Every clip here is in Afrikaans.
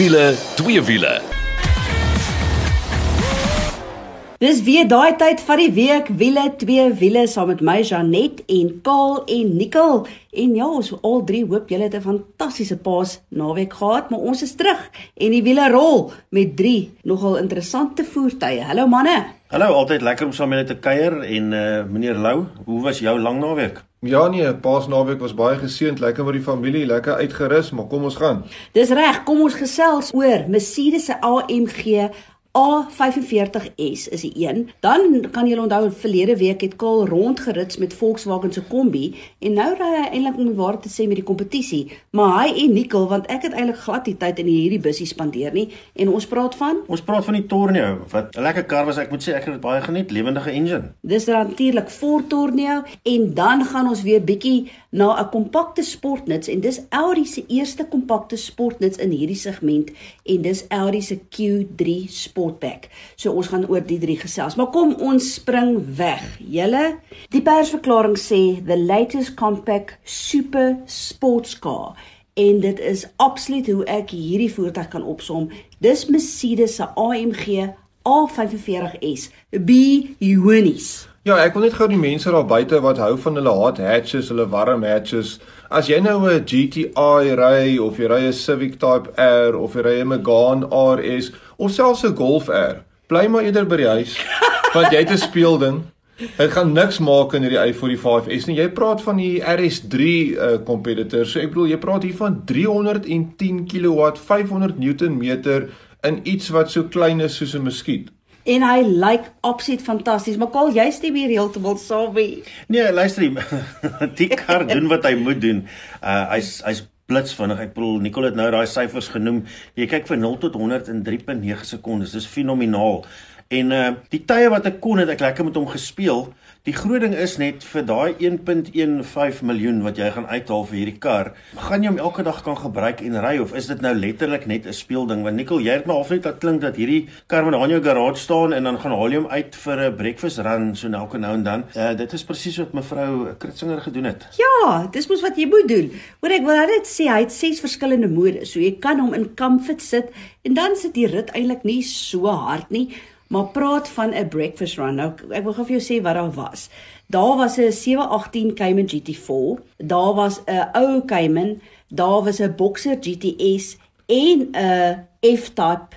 wiele, twee wiele. Dis weer daai tyd van die week, wiele, twee wiele saam met my Janet en Kaal en Nicole. En ja, ons al drie hoop julle het 'n fantastiese paas naweek gehad, maar ons is terug en die wiele rol met drie nogal interessante voertuie. Hallo manne. Hallo, altyd lekker om saam met julle te kuier en uh meneer Lou, hoe was jou lang naweek? Ja nee, Paasnaweek was baie geseënd, lekker met die familie, lekker uitgerus, maar kom ons gaan. Dis reg, kom ons gesels oor Mercedes se AMG A45S is die een. Dan kan jy onthou verlede week het Kaal rondgerits met Volkswagen se Kombi en nou ry hy eintlik om die waarheid te sê met die kompetisie. Maar hy en Nicole want ek het eintlik glad nie tyd in hierdie bussie spandeer nie en ons praat van Ons praat van die Tornado wat 'n lekker kar was, ek moet sê ek het dit baie geniet, lewendige engine. Dis natuurlik Ford Tornado en dan gaan ons weer bietjie na 'n kompakte sportnuts en dis Audi se eerste kompakte sportnuts in hierdie segment en dis Audi se Q3 Sportback. So ons gaan oor die drie gesels. Maar kom ons spring weg. Julle, die persverklaring sê the latest compact super sports car en dit is absoluut hoe ek hierdie voertuig kan opsom. Dis Mercedes se AMG A45S. Be unies. Ja, ek wil net gou die mense daar buite wat hou van hulle hot hatches, hulle warm hatches. As jy nou 'n GTI ry of jy ry 'n Civic Type R of jy ry 'n Megane RS of selfs 'n Golf R, bly maar eerder by die huis want jy het 'n speelding. Dit gaan niks maak in hierdie i45s nie. Jy praat van die RS3 uh, competitor. So ek bedoel jy praat hier van 310 kW, 500 Newtonmeter in iets wat so klein is soos 'n muskiet. En hy lyk like absoluut fantasties. Maar Kaal, jy stem hier heeltemal saam mee. Nee, luister, die kar doen wat hy moet doen. Uh hy's hy's blitsvinnig. Ek bedoel Nicole het nou daai syfers genoem. Jy kyk van 0 tot 100 in 3.9 sekondes. Dis fenomenaal. En uh die tye wat ek kon het ek lekker met hom gespeel. Die groot ding is net vir daai 1.15 miljoen wat jy gaan uithaal vir hierdie kar, gaan jy hom elke dag kan gebruik en ry of is dit nou letterlik net 'n speelding? Want Nicole, jy het maar half net dat klink dat hierdie kar moet in jou garage staan en dan gaan haal jy hom uit vir 'n breakfast run so nou nou en dan. Uh dit is presies wat mevrou Kritsinger gedoen het. Ja, dis mos wat jy moet doen. Hoor ek wil net sê hy het ses verskillende modes. So jy kan hom in comfort sit en dan sit die rit eintlik nie so hard nie. Maar praat van 'n breakfast run. Nou ek wil gou vir jou sê wat daar was. Daar was 'n 718 Cayman GT4, daar was 'n ou Cayman, daar was 'n Boxer GTS en 'n F-Type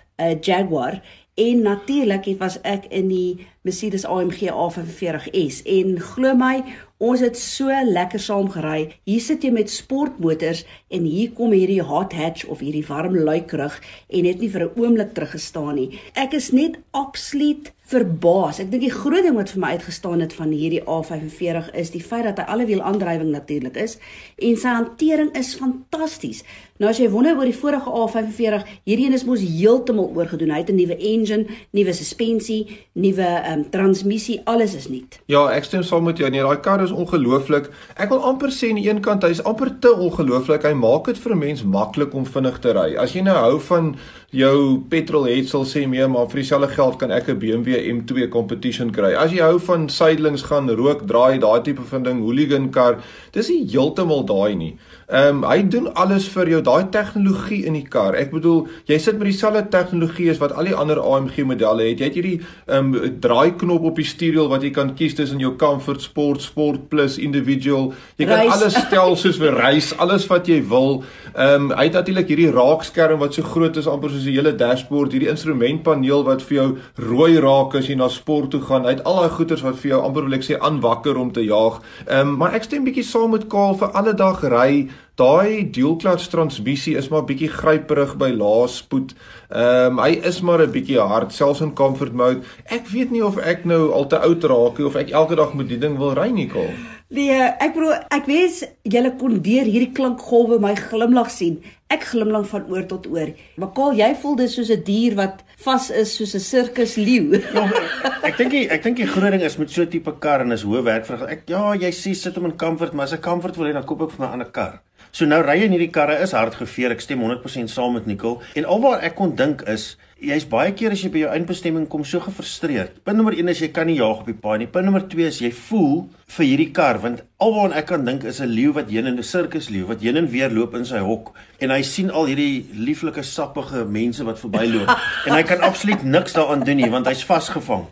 Jaguar en natuurlik was ek in die Mercedes AMG A45S en glo my Ons het so lekker saam gery. Hier sit jy met sportmotors en hier kom hierdie hot hatch of hierdie warm luikrug en het nie vir 'n oomblik teruggestaan nie. Ek is net absoluut verbaas. Ek dink die groot ding wat vir my uitgestaan het van hierdie A45 is die feit dat hy allewiel aandrywing natuurlik is en sy hantering is fantasties. Nou as jy wonder oor die vorige A45, hierdie een is mos heeltemal oorgedoen. Hy het 'n nuwe engine, nuwe suspensie, nuwe um, transmissie, alles is nuut. Ja, ek stem saam met jou. Nee, daai kar is ongelooflik. Ek wil amper sê aan die een kant hy's amper te ongelooflik. Hy maak dit vir 'n mens maklik om vinnig te ry. As jy nou hou van jou petrol het sal sê meer maar vir dieselfde geld kan ek 'n BMW M2 competition kry. As jy hou van sidelings gaan rook, draai, daai tipe van ding, hooligan kar, dis nie heeltemal daai nie. Ehm um, hy doen alles vir jou, daai tegnologie in die kar. Ek bedoel, jy sit met dieselfde tegnologie as wat al die ander AMG modelle het. Jy het hierdie ehm um, draaiknop op die stuurwiel wat jy kan kies tussen jou Comfort Sport, Sport Plus, Individual. Jy kan reis. alles stel soos vir reis, alles wat jy wil. Ehm um, hy het natuurlik hierdie raakskerm wat so groot is amper soos 'n hele dashboard, hierdie instrumentpaneel wat vir jou rooi raak as jy na sport toe gaan. Hy het al daai goeders wat vir jou amper wil ek sê aanwakker om te jaag. Ehm um, maar ek stem bietjie saam met Kaal vir alle dag ry Daai dual clutch transmissie is maar bietjie gryperig by lae spoed. Ehm um, hy is maar 'n bietjie hard selfs in comfort mode. Ek weet nie of ek nou al te oud raak of ek elke dag met die ding wil ry nie, Kol. Nee, ek bedoel ek wens julle kon deur hierdie klankgolwe my glimlag sien. Ek glimlag van oor tot oor. Maar Kol, jy voel dis soos 'n dier wat vas is soos 'n sirkus leeu. Ja, ek dink ek dink die groot ding is met so 'n tipe kar en is hoë werk vir ek ja, jy sê sit hom in comfort, maar as ek comfort wil hê dan koop ek vir my 'n ander kar. So nou ry jy in hierdie karre is hard geveer. Ek stem 100% saam met Nicole. En alwaar ek kon dink is jy's baie keer as jy by jou eindbestemming kom so gefrustreerd. Punt nommer 1 is jy kan nie jaag op die paai nie. Punt nommer 2 is jy voel vir hierdie kar want alwaar ek kan dink is 'n leeu wat heen in 'n sirkus leeu wat heen en weer loop in sy hok en hy sien al hierdie lieflike sappige mense wat verbyloop en hy kan absoluut niks daaraan doen nie want hy's vasgevang.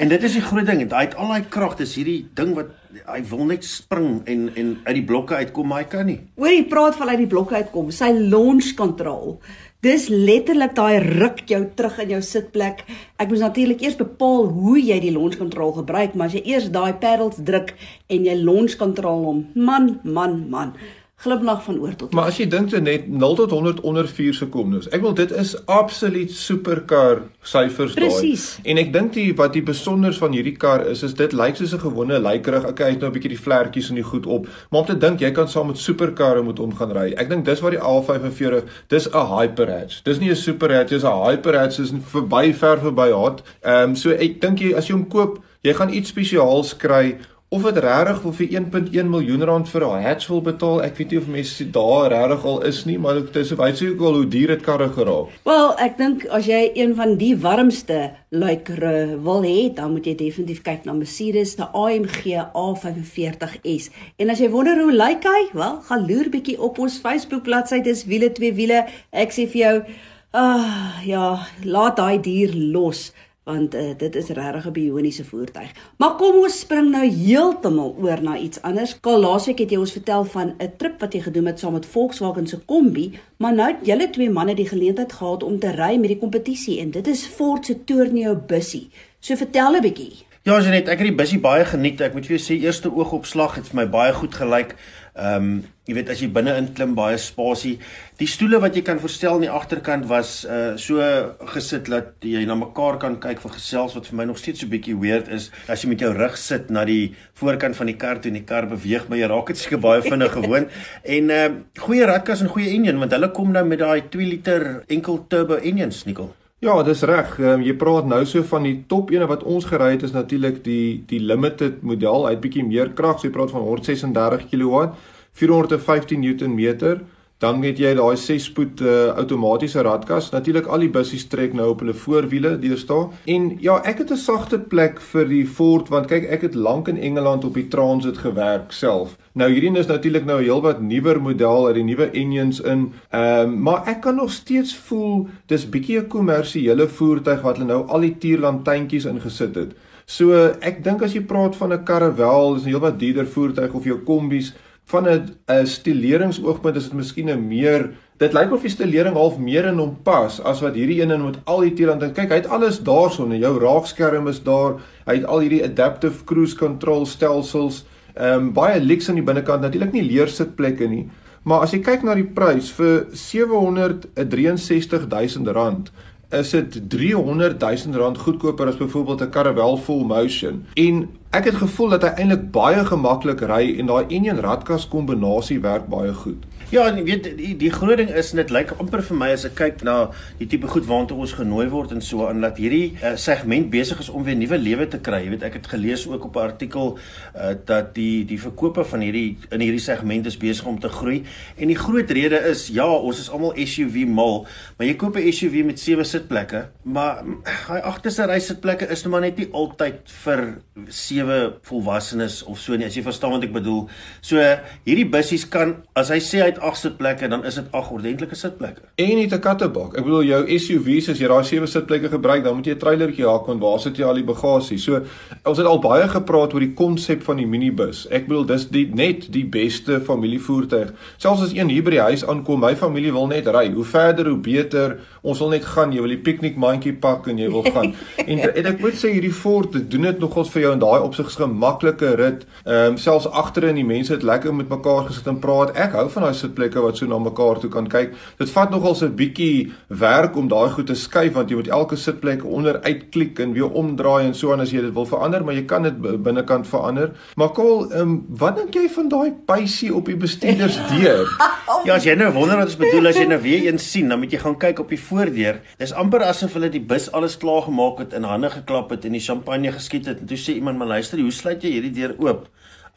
En dit is die groot ding. Hy het al daai krag, dis hierdie ding wat hy wil net spring en en uit die blokke uitkom, maar hy kan nie. Hoor jy praat van uit die blokke uitkom, sy launch control. Dis letterlik daai ruk jou terug in jou sitplek. Ek moet natuurlik eers bepaal hoe jy die launch control gebruik, maar as jy eers daai pedals druk en jy launch control hom, man, man, man glimlag van oor tot. Maar as jy dink dit net 0 tot 100 onder 4 sekondes. Ek wil dit is absoluut superkar syfers daai. Presies. En ek dink die wat die besonders van hierdie kar is is dit lyk soos 'n gewone lykerig. Okay, hy het nou 'n bietjie die vlekkies en die goed op. Maar om te dink jy kan saam met superkarre moet omgaan ry. Ek dink dis wat die A45 dis 'n hyperhatch. Dis nie 'n superhatch, dis 'n hyperhatch is verby ver verby hot. Ehm um, so ek dink jy as jy hom koop, jy gaan iets spesiaals kry of dit regtig wil vir 1.1 miljoen rand vir 'n hatch wil betaal. Ek weet nie of mense daar regtig al is nie, maar dit is baie seker al hoe duur dit karre geraak. Wel, ek dink as jy een van die warmste luikere wil hê, dan moet jy definitief kyk na Mercedes, na AMG A45S. En as jy wonder hoe lyk hy, wel, gaan loer bietjie op ons Facebook bladsy, dis wiele twee wiele. Ek sê vir jou, ag uh, ja, laat daai dier los want uh, dit is regtig 'n bioniese voertuig. Maar kom ons spring nou heeltemal oor na iets anders. Kaal laasweek het jy ons vertel van 'n trip wat jy gedoen het saam met Volkswagen se Kombi, maar nou het julle twee manne die geleentheid gehad om te ry met die kompetisie en dit is Ford se Tourneo bussie. So vertel 'n bietjie. Ja, Janet, ek het die bussie baie geniet. Ek moet vir jou sê eerste oogopslag het vir my baie goed gelyk. Ehm um, jy weet as jy binne in klim baie spasie. Die stoele wat jy kan verstel aan die agterkant was uh so gesit dat jy na mekaar kan kyk vir gesels wat vir my nog steeds so bietjie weird is as jy met jou rug sit na die voorkant van die kar toe en die kar beweeg, maar jy raak dit seker baie vinnig gewoon. En uh goeie radkas en goeie enjin want hulle kom nou met daai 2 liter enkel turbo enjins, Nikkel. Ja, dis reg. Um, jy praat nou so van die top ene wat ons gery het is natuurlik die die limited model. Hy het bietjie meer krag. So jy praat van 136 kW, 415 Newtonmeter. Dan het jy daai 6-spoed uh, outomatiese radkas. Natuurlik al die bussies trek nou op hulle voorwiele deurstaan. En ja, ek het 'n sagte plek vir die Ford want kyk, ek het lank in Engeland op die Transit gewerk self. Nou hierdie is natuurlik nou 'n heelwat nuwer model uit die nuwe engines in. Ehm um, maar ek kan nog steeds voel dis bietjie 'n kommersiële voertuig wat hulle nou al die tierlantuintjies ingesit het. So ek dink as jy praat van 'n Caravelle, dis 'n heelwat duurder voertuig of jou kombies van 'n 'n stileringsoogpunt is dit miskien 'n meer dit lyk of die stilering half meer in hom pas as wat hierdie een in met al die teerland en kyk hy het alles daarsonder jou raakskerm is daar hy het al hierdie adaptive cruise control stelsels ehm um, baie lyks aan die binnekant natuurlik nie leer sitplekke nie maar as jy kyk na die prys vir 763000 rand is dit 300 000 rand goedkoper as byvoorbeeld 'n Caravelle Full Motion. En ek het gevoel dat hy eintlik baie gemaklik ry en daai enjin radkas kombinasie werk baie goed. Ja, en weet die, die groot ding is net lyk amper vir my as ek kyk na die tipe goed waartoe ons genooi word en so aan dat hierdie uh, segment besig is om weer nuwe lewe te kry. Jy weet ek het gelees ook op 'n artikel uh, dat die die verkope van hierdie in hierdie segment is besig om te groei en die groot rede is ja, ons is almal SUV mal, maar jy koop 'n SUV met sewe sitplekke, maar daai agterste ry sitplekke is nou maar net nie altyd vir sewe volwassenes of so nie as jy verstaan wat ek bedoel. So hierdie bussies kan as hy sê hy 8 sitplekke dan is dit 8 ordentlike sitplekke. En nie 'n kattebak. Ek bedoel jou SUV's as jy daai 7 sitplekke gebruik, dan moet jy 'n trailertjie haak want waar sit jy al die bagasie? So ons het al baie gepraat oor die konsep van die minibus. Ek bedoel dis die net die beste familievoertuig. Selfs as een hier by die huis aankom, my familie wil net ry. Hoe verder hoe beter. Ons wil net gaan. Jy wil die piknikmandjie pak en jy wil gaan. en, en ek moet sê hierdie Ford doen dit nogals vir jou in daai opsigs gemaklike rit. Ehm um, selfs agterin die mense het lekker met mekaar gesit en praat. Ek hou van daai sitplekke wat so na mekaar toe kan kyk. Dit vat nogal so 'n bietjie werk om daai goed te skuif want jy moet elke sitplek onder uitklik en weer omdraai en so aan as jy dit wil verander, maar jy kan dit binnekant verander. Maar Kol, ehm um, wat dink jy van daai pysie op die bestuurdersdeur? ja, as jy nou wonder wat ons bedoel as jy nou weer een sien, dan moet jy gaan kyk op die voordeur. Dis amper asof hulle die bus alles klaar gemaak het en hande geklap het en die champagne geskiet het en toe sê iemand, "Maar luister, hoe sluit jy hierdie deur oop?"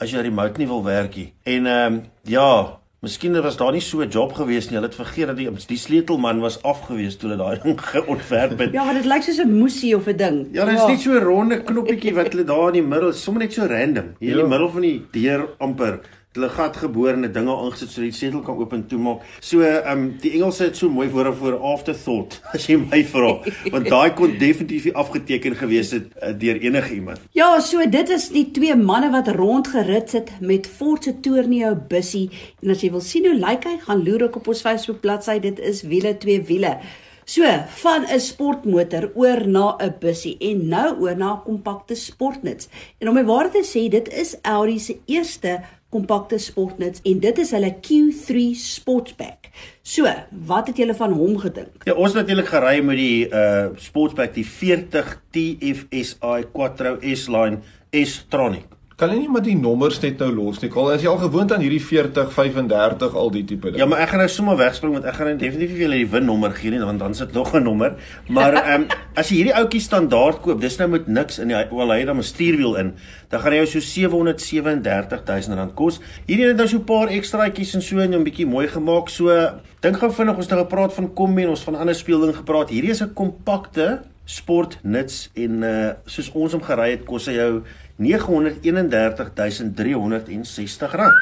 as jy die remote nie wil werk nie. En ehm um, ja, Miskien was daar nie so 'n job gewees nie. Hulle het vergeet dat die die sleutelman was afgewees toe hulle daai ding geontwerp het. Ja, maar dit lyk soos 'n moesie of 'n ding. Ja, dit is net so 'n ronde knoppietjie wat hulle daar in die middel, sommer net so random. Hier in die Ja. middel van die deur amper hulle gat geboor en 'n dinge aangesit sodat die sleutel kan oop en toemaak. So, ehm um, die Engelse het so mooi woorde vir afterthought as jy my vra, want daai kon definitief afgeteken gewees het uh, deur enige iemand. Ja, so dit is die twee manne wat rondgerit het met Ford se Tourneo bussie en as jy wil sien hoe lyk hy, gaan loer op ons Facebook bladsy, dit is wiele twee wiele. So, van 'n sportmotor oor na 'n bussie en nou oor na 'n kompakte sportnuts. En om my waar te sê, dit is Audi se eerste kompakte sportnuts en dit is hulle Q3 Sportback. So, wat het julle van hom gedink? Ja, ons het natuurlik gery met die uh Sportsback die 40 TFSI Quattro S-Line S-Tronic. Kan jy nie maar die nommers net nou los nie? Al is jy al gewoond aan hierdie 40, 35 al die tipe ding. Ja, maar ek gaan nou sommer wegspring want ek gaan nou definitief nie vir julle die winnommer gee nie want dan sit nog 'n nommer. Maar ehm um, as jy hierdie ouetjie standaard koop, dis nou met niks in die wel hy het dan 'n stuurwiel in, dan gaan hy jou so 737 000 rand kos. Hierdie het nou so 'n paar ekstraatjies en so en 'n bietjie mooi gemaak. So dink gou vinnig ons het nou gepraat van kombi en ons van ander speelding gepraat. Hierdie is 'n kompakte sport nuts en uh soos ons hom gery het kos hy jou 931360 rand.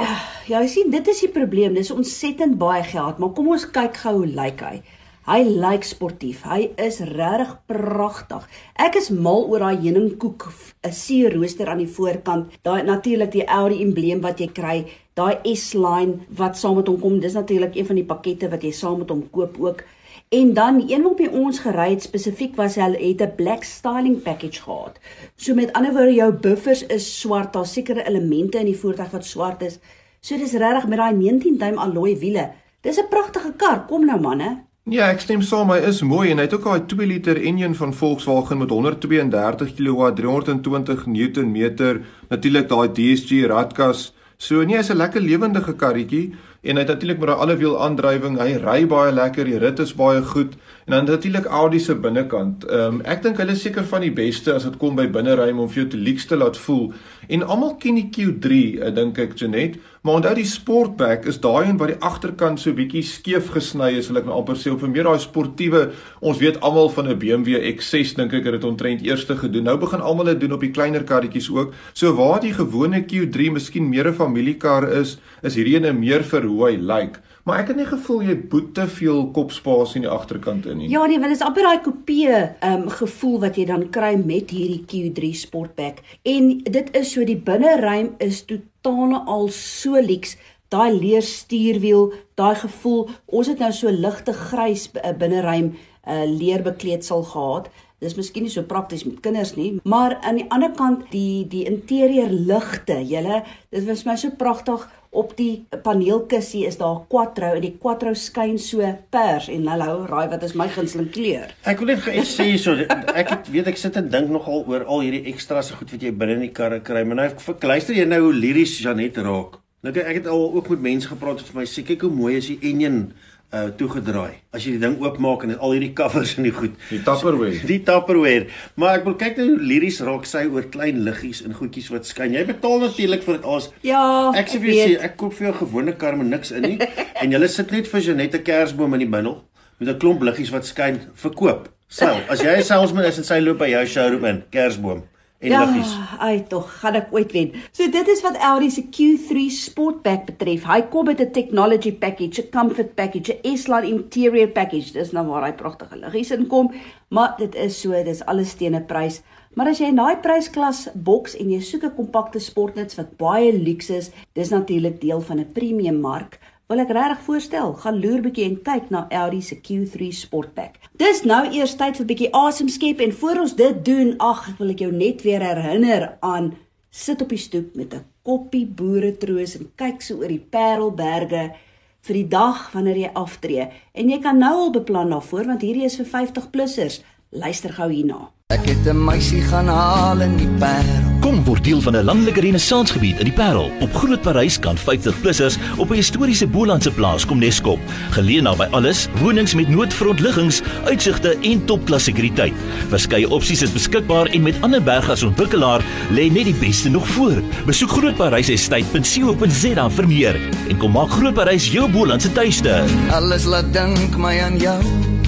Ja, jy sien, dit is die probleem. Dis ontsettend baie geld, maar kom ons kyk gou hoe lyk hy. Hy lyk sportief. Hy is regtig pragtig. Ek is mal oor daai heuningkoek, 'n seerooster aan die voorkant. Daai natuurlik die Audi embleem wat jy kry, daai S-line wat saam met hom kom. Dis natuurlik een van die pakkette wat jy saam met hom koop ook. En dan die een wat by ons gery het spesifiek was hy het 'n black styling package gehad. So met ander woorde jou buffers is swart, daar sekere elemente in die voertuig wat swart is. So dis regtig met daai 19 duim alloy wiele. Dis 'n pragtige kar. Kom nou manne. Ja, ek stem saam, hy is mooi en hy het ook daai 2 liter enjin van Volkswagen met 132 kW, 320 Newtonmeter, natuurlik daai DSG radkas. So nee, hy's 'n lekker lewendige karretjie en hy het natuurlik met daai allewiel aandrywing, hy ry baie lekker, die rit is baie goed en dan natuurlik Audi se binnekant. Ehm um, ek dink hulle is seker van die beste as dit kom by binneruim om vir jou te leaks te laat voel. En almal ken die Q3, uh, dink ek Janet, maar onthou die Sportback is daai een wat die agterkant so bietjie skeef gesny is, wil ek nou amper sê, of meer daai sportiewe. Ons weet almal van 'n BMW X6 dink ek het dit omtrent eerste gedoen. Nou begin almal dit doen op die kleiner karretjies ook. So waar die gewone Q3 miskien meer 'n familiekar is, is hierdie een meer vir hoe hy lyk. Maar ek het nie gevoel jy boet te veel kopspasie in die agterkant in nie. Ja nee, want dit is amper daai kopie um gevoel wat jy dan kry met hierdie Q3 Sportback. En dit is so die binneruim is totaal al so lyks. Daai leer stuurwiel, daai gevoel. Ons het nou so ligte grys uh, binneruim uh, leerbekleedsel gehad. Dis miskien nie so prakties met kinders nie, maar aan die ander kant die die interieur ligte. Julle, dit was my so pragtig op die paneelkussie is daar 'n quattro en die quattro skyn so pers en hallo, raai wat is my gunsteling kleur? Ek wil net iets sê so ek het weet ek sit en dink nogal oor al hierdie ekstra se goed wat jy binne in die karre kry, maar nou ek luister jy nou hoe liries Janet raak. Nou ek het al ook met mense gepraat wat vir my sê kyk hoe mooi is die enjin uh toegedraai. As jy die ding oopmaak en al hierdie covers en die goed. Die Tupperware. Die Tupperware. Maar ek wil kyk nou hoe liries raak sy oor klein liggies en goedjies wat skyn. Jy betaal natuurlik vir dit alles. Ja, Ek sê vir jou sê ek koop vir jou 'n gewone kar met niks in nie en jy sit net vir Janette 'n kersboom in die middel met 'n klomp liggies wat skyn verkoop. Sel, as jy 'n salesman is en sy loop by jou showroom in, kersboom en ja, liggies. ai tog, gaan ek ooit wen. So dit is wat Audi se Q3 Sportback betref. Hy kom met 'n technology package, 'n comfort package, 'n S-line interior package. Dis nou waar hy pragtige liggies inkom, maar dit is so, dis alles teen 'n prys. Maar as jy in daai prysklas boks en jy soek 'n kompakte sportnuts wat baie luks is, dis natuurlik deel van 'n premium mark. Wil ek regtig voorstel, gaan loer bietjie en kyk na Audi se Q3 Sportback. Dis nou eers tyd vir bietjie asem skep en voor ons dit doen, ag, ek wil ek jou net weer herinner aan sit op die stoep met 'n koppie boeretroos en kyk so oor die Parelberge vir die dag wanneer jy aftree. En jy kan nou al beplan daarvoor want hierdie is vir 50 plussers. Luister gou hierna. Ek het 'n meisie gaan haal in die Parel. Kom word deel van 'n landelike renessansgebied in die Parel. Op Groot Parys kan 50-plussers op 'n historiese Bolandse plaas kom neskop. Geleë naby alles, wonings met noodfrontliggings, uitsigte en topklas sekuriteit. Verskeie opsies is beskikbaar en met ander berg as ontwikkelaar lê net die beste nog voor. Besoek grootparysestate.co.za vir meer en kom maak Groot Parys jou Bolandse tuiste. Alles laat dink my aan jou.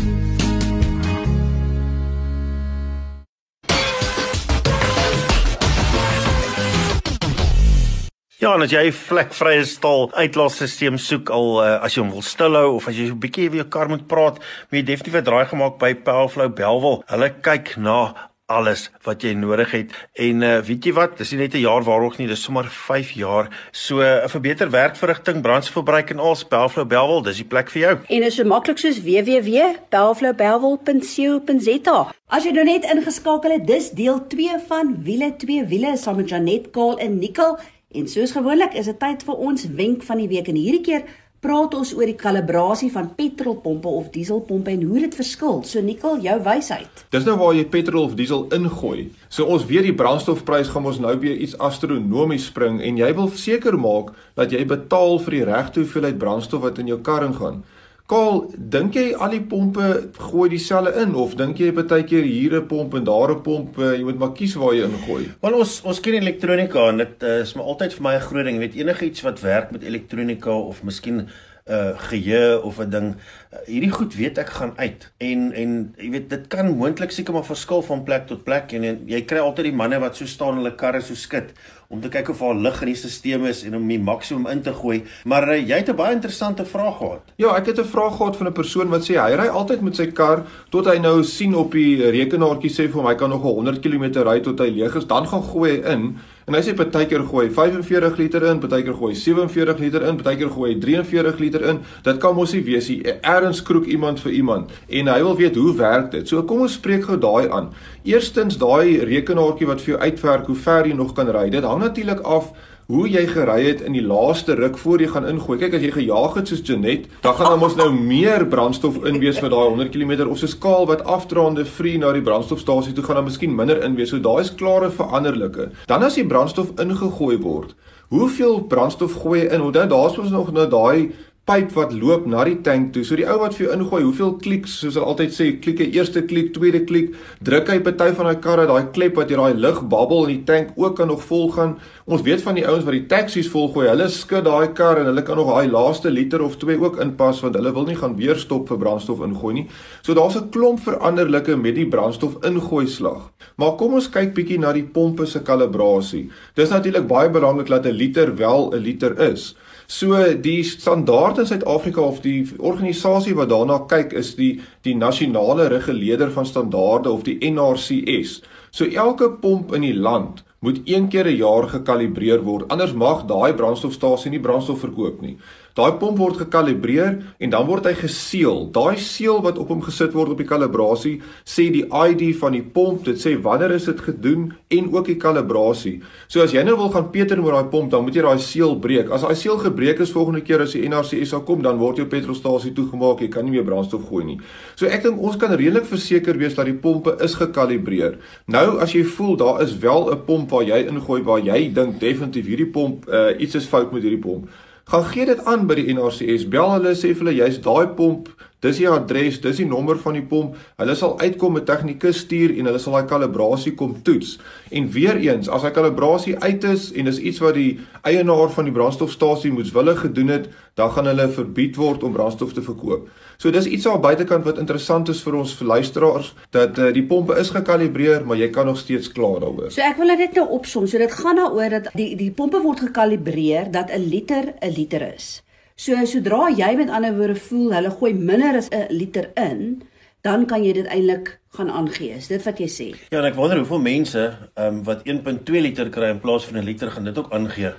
Ja, en as jy 'n vlekvrye stal uitlaatstelsel soek al uh, as jy hom wil stilhou of as jy so 'n bietjie weer jou kar moet praat, moet jy definitief 'n draai gemaak by Powerflow Belwel. Hulle kyk na alles wat jy nodig het. En uh, weet jy wat, dis nie net 'n jaar waarog nie, dis sommer 5 jaar. So 'n uh, verbeter werkverrigting, brandstofverbruik en al Powerflow Belwel, dis die plek vir jou. En is so maklik soos www.bellflowbellwel.co.za. As jy nou net ingeskakel het, dis deel 2 van Wiele 2 Wiele saam met Janet Kaal en Nicole. En soos gewoonlik is dit tyd vir ons wenk van die week en hierdie keer praat ons oor die kalibrasie van petrolpompe of dieselpompe en hoe dit verskil. So Nikkel, jou wysheid. Dis nou waar jy petrol of diesel ingooi. So ons weet die brandstofprys gaan ons nou weer iets astronomies spring en jy wil seker maak dat jy betaal vir die regte hoeveelheid brandstof wat in jou kar ingaan. Kaal, dink jy al die pompe gooi dieselfde in of dink jy partykeer hier 'n pomp en daar 'n pomp, uh, jy moet maar kies waar jy ingooi? Want ons ons ken elektronika en dit uh, is maar altyd vir my 'n groot ding, jy weet enigiets wat werk met elektronika of miskien uh, geheue of 'n ding, uh, hierdie goed weet ek gaan uit. En en jy weet dit kan moontlik seker maar verskil van plek tot plek en, en jy kry altyd die manne wat so staan hulle karre so skud om te kyk of daar lig in die stelsel is en om die maksimum in te gooi. Maar uh, jy het 'n baie interessante vraag gehad. Ja, ek het 'n vraag gehad van 'n persoon wat sê hy ry altyd met sy kar tot hy nou sien op die rekenaartjie sê vir hom hy kan nog 100 km ry tot hy leeg is, dan gaan gooi hy in. En hy sê partykeer gooi 45 liter in, partykeer gooi 47 liter in, partykeer gooi 43 liter in. Dit kan mos nie wees nie. Erns kroek iemand vir iemand en hy wil weet hoe werk dit. So kom ons spreek gou daai aan. Eerstens daai rekenaartjie wat vir jou uitwerk hoe ver jy nog kan ry. Dit hang natuurlik af hoe jy gery het in die laaste ruk voor jy gaan ingooi. Kyk as jy gejaag het soos Janet, dan gaan dan mos nou meer brandstof inwees vir daai 100 km of so skaal wat afdraande free na die brandstofstasie toe gaan dan miskien minder inwees. So daai is klare veranderlike. Dan as die brandstof ingegooi word, hoeveel brandstof gooi jy in? Onthou daar's ons nog nou daai pyp wat loop na die tank toe. So die ou wat vir jou ingooi, hoeveel kliks, soos hulle altyd sê, klik hy eerste klik, tweede klik, druk hy party van daai karre, daai klep wat jy daai lug babbel in die tank ook kan nog vol gaan. Ons weet van die ouens wat die taksies volgooi, hulle skud daai kar en hulle kan nog daai laaste liter of 2 ook inpas want hulle wil nie gaan weer stop vir brandstof ingooi nie. So daar's 'n klomp veranderlike met die brandstof ingooi slag. Maar kom ons kyk bietjie na die pompe se kalibrasie. Dis natuurlik baie belangrik dat 'n liter wel 'n liter is. So die standaard in Suid-Afrika of die organisasie wat daarna kyk is die die nasionale reguleerder van standaarde of die NRCS. So elke pomp in die land moet een keer 'n jaar gekalibreer word. Anders mag daai brandstofstasie nie brandstof verkoop nie. Daai pomp word gekalibreer en dan word hy geseël. Daai seël wat op hom gesit word op die kalibrasie sê die ID van die pomp. Dit sê wanneer is dit gedoen en ook die kalibrasie. So as jy nou wil gaan peter met daai pomp, dan moet jy daai seël breek. As daai seël gebreek is volgende keer as die NRC SA kom, dan word jou petrolstasie toegemaak. Jy kan nie meer brandstof gooi nie. So ek dink ons kan redelik verseker wees dat die pompe is gekalibreer. Nou as jy voel daar is wel 'n pomp waar jy ingooi waar jy dink definitief hierdie pomp uh, iets is fout met hierdie pomp gaan gee dit aan by die NRCS. Bel hulle sê vir hulle jy's daai pomp, dis die adres, dis die nommer van die pomp. Hulle sal uitkom met tegnikus stuur en hulle sal daai kalibrasie kom toets. En weer eens, as daai kalibrasie uit is en dis iets wat die eienaar van die brandstofstasie moetswillig gedoen het, dan gaan hulle verbied word om brandstof te verkoop. So dis iets aan buitekant wat interessant is vir ons luisteraars dat uh, die pompe is gekalibreer, maar jy kan nog steeds kla daaroor. So ek wil dit nou opsom. So dit gaan daaroor dat die die pompe word gekalibreer dat 'n liter 'n liter is. So sodra jy met ander woorde voel hulle gooi minder as 'n liter in, dan kan jy dit eintlik gaan aangee. Is dit wat jy sê? Ja, en ek wonder hoeveel mense um, wat 1.2 liter kry in plaas van 'n liter gaan dit ook aangee.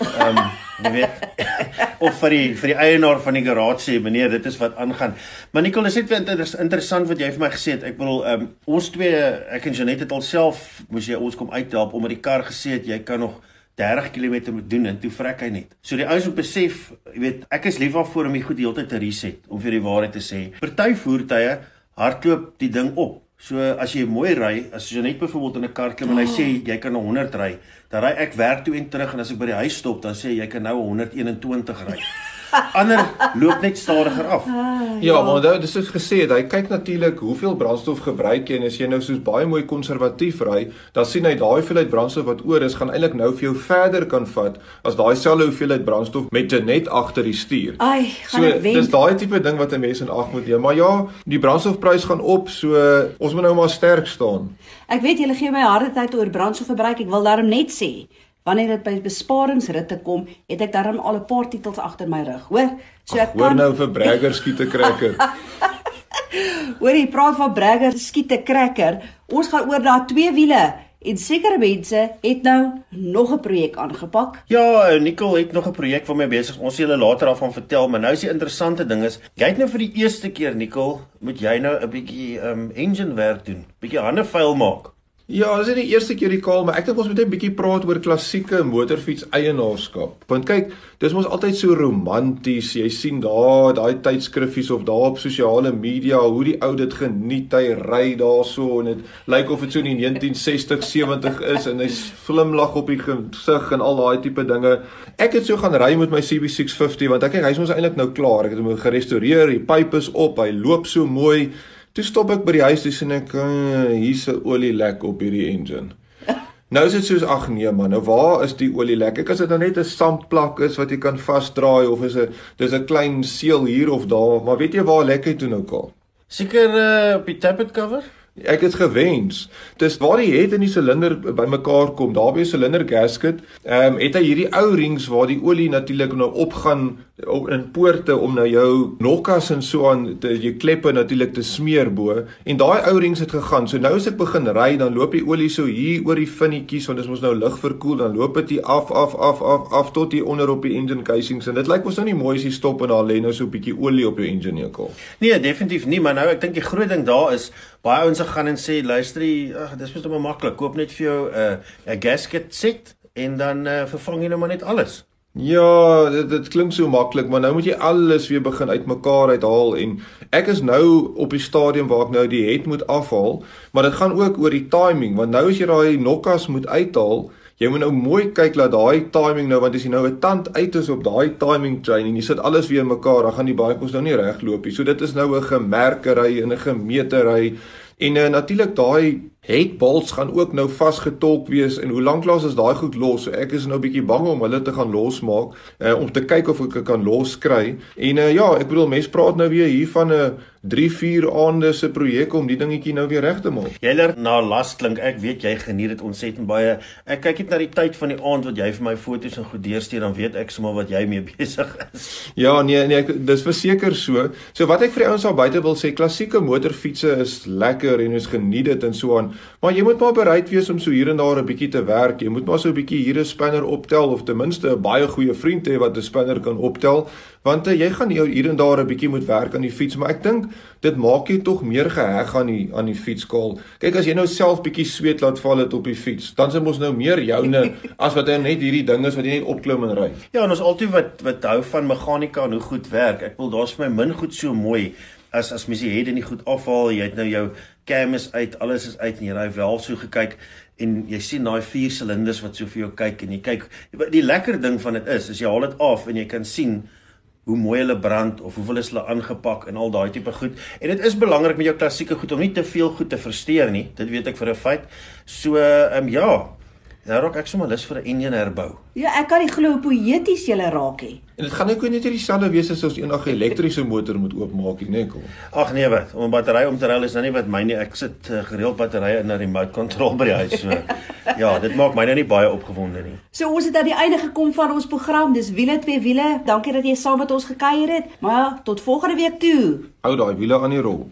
Ehm um, jy weet of vir die vir die eienaar van die garage sê meneer dit is wat aangaan. Maar Nicole is net weer inter interessant wat jy vir my gesê het. Ek bedoel ehm um, ons twee ek en Janet het alself moes jy ons kom uithelp om met die kar gesê het jy kan nog 30 km moet doen en toe vrek hy net. So die ouens moet besef, jy weet, ek is lief daarvoor om die goed heeltyd te reset om vir die waarheid te sê. Party voertuie hardloop die ding op. So as jy mooi ry, as jy net byvoorbeeld in 'n kar klim en hy sê jy kan 100 ry, dan ry ek werk toe en terug en as ek by die huis stop, dan sê hy jy kan nou 121 ry. Ander loop net stadiger af. Ja, maar nou dis soos gesê het, hy kyk natuurlik hoeveel brandstof gebruik jy en as jy nou soos baie mooi konservatief ry, dan sien hy daai hoeveelheid brandstof wat oor is, gaan eintlik nou vir jou verder kan vat as daai selfde hoeveelheid brandstof met 'n net agter die stuur. Ai, gaan So ek wen. dis daai tipe ding wat 'n mens in ag moet neem. Maar ja, die brandstofprys gaan op, so ons moet nou maar sterk staan. Ek weet julle gee my harde tyd oor brandstofverbruik. Ek wil daarom net sê, wanneer dit by besparingsritte kom, het ek daarom al 'n paar titels agter my rug, hoor? So ek Hoor kan nou vir Bragger skiete krekker. hoor jy praat van bragger skiete krekker. Ons gaan oor na twee wiele en sekere mense het nou nog 'n projek aangepak. Ja, eh, Nicole het nog 'n projek my besig. Ons sal julle later daarvan vertel, maar nou is die interessante ding is, jy het nou vir die eerste keer Nicole, moet jy nou 'n bietjie um engine werk doen, bietjie hande vuil maak. Ja, dis nie die eerste keer die kaal, maar ek dink ons moet net 'n bietjie praat oor klassieke motorfiets eienaarskap. Want kyk, dis mos altyd so romanties. Jy sien daar daai tydskriffies of daar op sosiale media hoe die ou dit geniet. Hy ry daarso en dit lyk of dit so in die 1960, 70 is en hy's glimlag op die gesig en al daai tipe dinge. Ek het so gaan ry met my CB650 want ek kyk hy's mos eintlik nou klaar. Ek het hom gerestoreer, die pyp is op, hy loop so mooi. Toe stop ek by die huis toe sien ek uh, hier's 'n olielek op hierdie engine. Nou is dit soos ag nee man, nou waar is die olielek? Ek as dit nou net 'n sandplak is wat jy kan vasdraai of is 'n dis 'n klein seël hier of daar, maar weet jy waar lek hy toe nou al? Seker uh, op die tappet cover? Ek het gewens. Dis waar die het in die silinder bymekaar kom, daar by 'n silinder gasket, ehm um, het hy hierdie ou rings waar die olie natuurlik nou opgaan op in poorte om nou jou nokkas en so aan te jy kleppe natuurlik te smeer bo en daai ou rings het gegaan. So nou as ek begin ry, dan loop die olie so hier oor die vinnetjies want dit is mos nou lig verkoel, dan loop dit hier af af af af af tot hier onder op die engine casings en dit lyk mos nou nie mooi as jy stop en daar lê nou so 'n bietjie olie op jou engine nekel. Nee, definitief nie, maar nou ek dink die groot ding daar is baie ouens gaan en sê luister, jy, ag dis mos net maklik. Koop net vir jou 'n uh, 'n gasket set en dan uh, vervang jy nou maar net alles. Ja, dit dit klink so maklik, maar nou moet jy alles weer begin uitmekaar uithaal en ek is nou op die stadium waar ek nou die het moet afhaal, maar dit gaan ook oor die timing want nou as jy daai nokkas moet uithaal, jy moet nou mooi kyk dat daai timing nou want as jy nou 'n tand uit is op daai timing chain en jy sit alles weer mekaar, dan gaan die baie kos nou nie regloop nie. So dit is nou 'n gemerkery en 'n gemetery en uh, natuurlik daai headbolts gaan ook nou vasgetolk wees en hoe lank laas is daai goed los? So ek is nou 'n bietjie bang om hulle te gaan losmaak uh, om te kyk of ek dit kan loskry. En uh, ja, ek bedoel mense praat nou weer hier van 'n uh, 3-4 aande se projek om die dingetjie nou weer reg te maak. Jy leer na las klink. Ek weet jy geniet dit ontsettend baie. Ek kyk net na die tyd van die aand wat jy vir my foto's en goed deurstuur dan weet ek sommer wat jy mee besig is. Ja, nee, nee, ek, dis verseker so. So wat ek vir die ouens daar buite wil sê, klassieke motorfietsse is lekker en ons geniet dit en so aan, maar jy moet maar bereid wees om so hier en daar 'n bietjie te werk. Jy moet maar so 'n bietjie hier 'n spinner optel of ten minste 'n baie goeie vriend hê wat 'n spinner kan optel, want uh, jy gaan jou hier en daar 'n bietjie moet werk aan die fiets, maar ek dink dit maak jy tog meer geheg aan die aan die fietskaal. Kyk as jy nou self bietjie sweet laat val het op die fiets, dan dit mos nou meer joune as wat net hierdie ding is wat jy net opklim en ry. Ja, en ons altyd wat wat hou van meganika en hoe goed werk. Ek wil daar's vir my min goed so mooi as as mens die head en die goed afhaal, jy het nou jou cam is uit, alles is uit en jy ry wel so gekyk en jy sien daai vier silinders wat so vir jou kyk en jy kyk die lekker ding van dit is, is jy haal dit af en jy kan sien hoe mooi hulle brand of hoeveel is hulle aangepak en al daai tipe goed. En dit is belangrik met jou klassieke goed om nie te veel goed te versteur nie. Dit weet ek vir 'n feit. So, ehm um, ja. Nou raak ek sommer lus vir 'n enjin herbou. Ja, ek kan nie glo hoe poëties jy raak nie. En dit gaan ook net dieselfde wees as ons enige elektriese motor moet oopmaak nie, nee, kom. Ag nee wat, om 'n battery om te ruil is nou nie wat my nie. Ek sit uh, gereeld batterye in 'n remote control by die huis. So ja, dit maak my nou nie baie opgewonde nie. So ons het aan die einde gekom van ons program. Dis wiele twee wiele. Dankie dat jy saam met ons gekuier het. Maar tot volgende week toe. Hou daai wiele aan die rol.